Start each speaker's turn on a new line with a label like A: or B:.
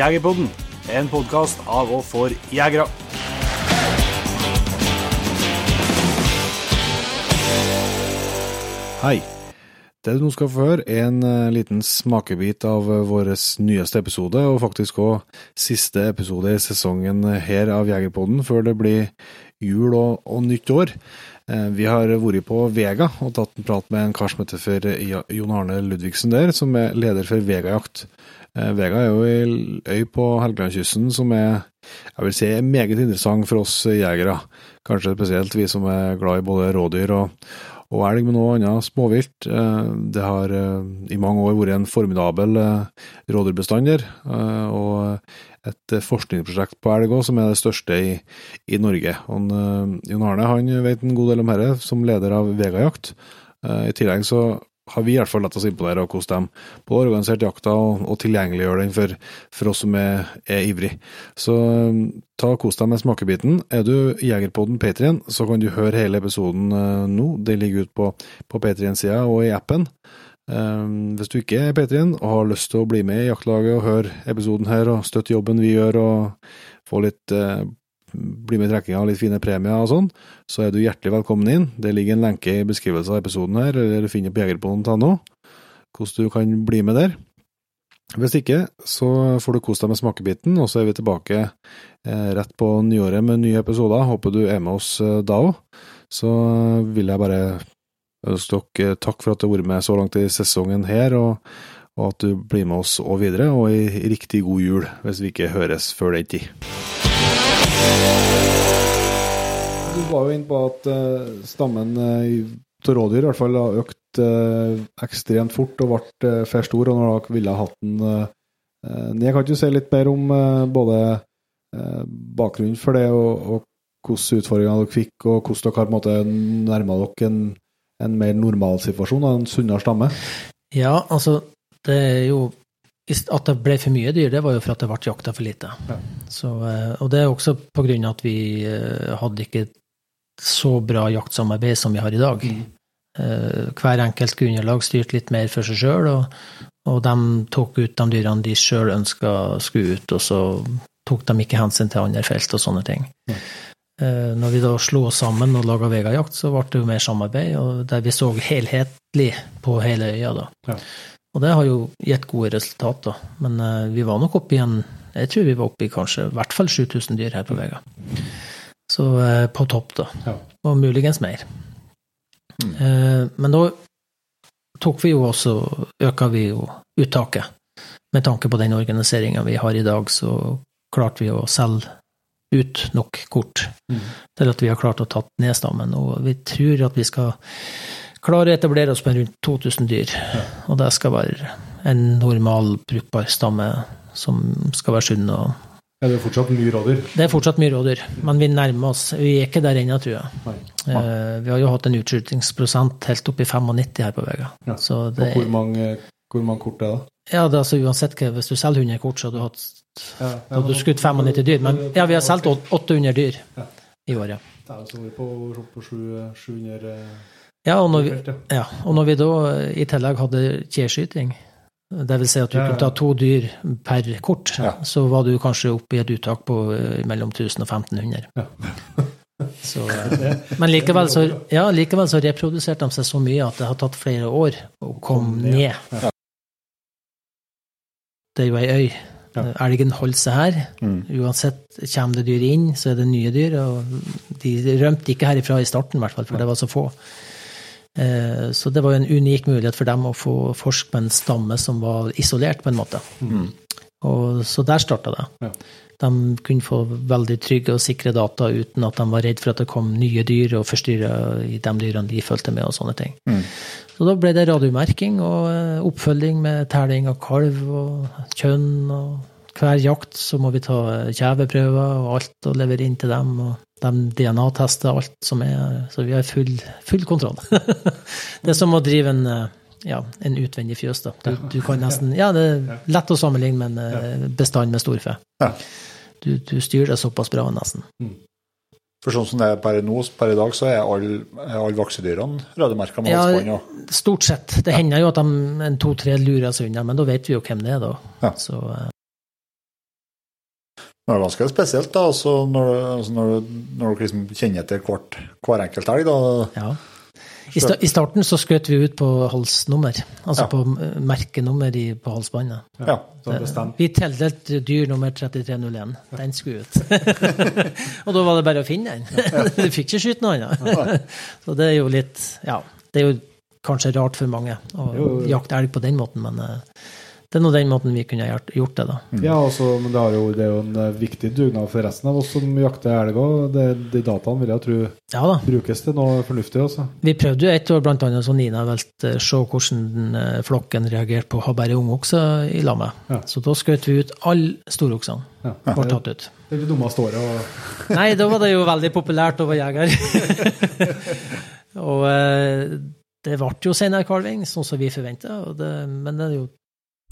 A: Jegerpodden, en podkast av og for jegere.
B: Hei. Det du nå skal få høre, er en eh, liten smakebit av uh, vår nyeste episode, og faktisk òg siste episode i sesongen her av Jegerpodden, før det blir jul og, og nytt år. Eh, vi har vært på Vega og tatt en prat med en kar som heter for Jon Arne Ludvigsen der, som er leder for Vegajakt. Eh, Vega er jo ei øy på Helgelandskysten som er jeg vil si, meget interessant for oss jegere. Kanskje spesielt vi som er glad i både rådyr og, og elg, men noe annet småvilt. Eh, det har i mange år vært en formidabel rådyrbestand der, og et forskningsprosjekt på elg òg, som er det største i, i Norge. Og, Jon Arne han vet en god del om dette, som leder av Vegajakt. I tillegg så har vi i hvert fall latt oss imponere av hvordan de både har organisert jakta og, og tilgjengeliggjør den for, for, oss som er, er ivrig. Så um, ta og kos deg med smakebiten. Er du Jegerpodden Patrion, så kan du høre hele episoden uh, nå. Det ligger ut på, på Patrion-sida og i appen. Um, hvis du ikke er Patrion og har lyst til å bli med i jaktlaget og høre episoden her og støtte jobben vi gjør og få litt uh, bli med i trekkinga litt fine premier og sånn, så er du hjertelig velkommen inn. Det ligger en lenke i beskrivelsen av episoden her, eller du finner på jegerpoden.no, hvordan du kan bli med der. Hvis ikke, så får du kose deg med smakebiten, og så er vi tilbake eh, rett på nyåret med nye episoder. Håper du er med oss eh, da òg. Så vil jeg bare ønske dere takk for at du har vært med så langt i sesongen her, og, og at du blir med oss og videre, og ei riktig god jul hvis vi ikke høres før den tid. Du var jo inne på at uh, stammen av rådyr i hvert fall har økt uh, ekstremt fort og ble for stor, og når dere ville ha hatt den ned, kan du si litt mer om både bakgrunnen for det, og, og hvilke utfordringer dere fikk, og hvordan dere har på nærma dere en, en mer normal situasjon, en sunnere stamme?
C: Ja, altså det er jo at det ble for mye dyr, det var jo for at det ble jakta for lite. Ja. Så, eh, og det er også på grunn av at vi eh, hadde ikke så bra jaktsamarbeid som vi har i dag. Mm. Eh, hver enkelt grunnlag styrte litt mer for seg sjøl, og, og, de tok ut de dyrene de sjøl ønska skulle ut, og så tok de ikke hensyn til andre felt og sånne ting. Mm. Når vi da slo oss sammen og laga Vegajakt, så ble det jo mer samarbeid, og der vi så helhetlig på hele øya. da. Ja. Og det har jo gitt gode resultater. Men uh, vi var nok oppe i en Jeg tror vi var oppe i kanskje i hvert fall 7000 dyr her på Vega. Så uh, på topp, da. Ja. Og muligens mer. Mm. Uh, men da tok vi jo også Øka vi jo uttaket. Med tanke på den organiseringa vi har i dag, så klarte vi å selge ut nok kort mm. til at vi har klart å tatt ned stammen. Og vi tror at vi skal klare å etablere oss med rundt 2000 dyr. Ja. Og det skal være en normal, brukbar stamme som skal være sunn. og
B: er det fortsatt mye rådyr?
C: Det er fortsatt mye rådyr, men vi nærmer oss. Vi er ikke der ennå, tror jeg. Eh, vi har jo hatt en utskytingsprosent helt opp i 95 her på Vega.
B: Ja. Det, hvor mange, hvor mange, kort er det?
C: Ja, det er altså Uansett hva, hvis du selger 100 kort, så har du hatt ja, ja, du skutt 95 dyr. Men ja, vi har solgt 800 dyr i året.
B: Det er jo som vi på, på 700
C: ja og, vi, ja, og når vi, da i tillegg hadde kjeskyting, dvs. Si at du ja, ja. kunne ta to dyr per kort, så var du kanskje oppe i et uttak på eh, mellom 1000 og 1500. Så, men likevel så, ja, likevel så reproduserte de seg så mye at det har tatt flere år å komme ned. Det er jo ei øy. Elgen holder seg her. Mm. Uansett kommer det dyr inn, så er det nye dyr. Og de rømte ikke herifra i starten, i hvert fall, for det var så få. Eh, så det var jo en unik mulighet for dem å få forske med en stamme som var isolert, på en måte. Mm. Og, så der starta det. Ja. De kunne få veldig trygge og sikre data uten at de var redd for at det kom nye dyr og forstyrra i de dyrene de fulgte med, og sånne ting. Mm. Så da ble det radiomerking og eh, oppfølging med telling av kalv og kjønn. og Hver jakt så må vi ta kjeveprøver og alt og levere inn til dem. og de DNA-tester alt som er Så vi har full, full kontroll. det er som å drive en, ja, en utvendig fjøs. da. Du, du, kan nesten Ja, det er lett å sammenligne med en eh, bestand med storfe. Du, du styrer det såpass bra, nesten. Mm.
B: For sånn som det er per nå, per i dag, så er alle all vaksedyrene rødemerka med
C: ja, halsbånd? Stort sett. Det hender jo at de, en to-tre lurer seg unna, men da vet vi jo hvem det er, da. Ja. Så, eh,
D: Det er ganske spesielt, da, altså når, du, altså når, du, når du liksom kjenner etter hvert, hver enkelt elg. da.
C: Ja. I, sta I, starten så skjøt vi ut på halsnummer, altså
D: Ja.
C: på merkenummer i, på halsbåndet.
D: Ja.
C: Vi tildelte dyr nummer 3301. Den skulle ut. og da var det bare å finne den. du fikk ikke skyte noe annet. så det er jo litt Ja, det er jo kanskje rart for mange å
B: Jo.
C: jakte elg på den måten, men eh, det er nå den måten vi kunne gjort, gjort det, da.
B: Ja, altså, men det, har jo, det er jo en eh, viktig dugnad for resten av oss som jakter elg òg. De dataene vil jeg tro
C: Ja da.
B: brukes til noe fornuftig. Også.
C: Vi prøvde jo et år annet så Nina velte se hvordan eh, flokken reagerte på å ha bare ungokser i lammet.
B: Ja.
C: Så da skjøt vi ut alle storoksene.
B: Ja.
C: Ble tatt ut.
B: Det er det dummeste året. Og...
C: Nei, da var det jo veldig populært å være jeger. og eh, det ble jo senere kalving, sånn som vi forventa, men det er jo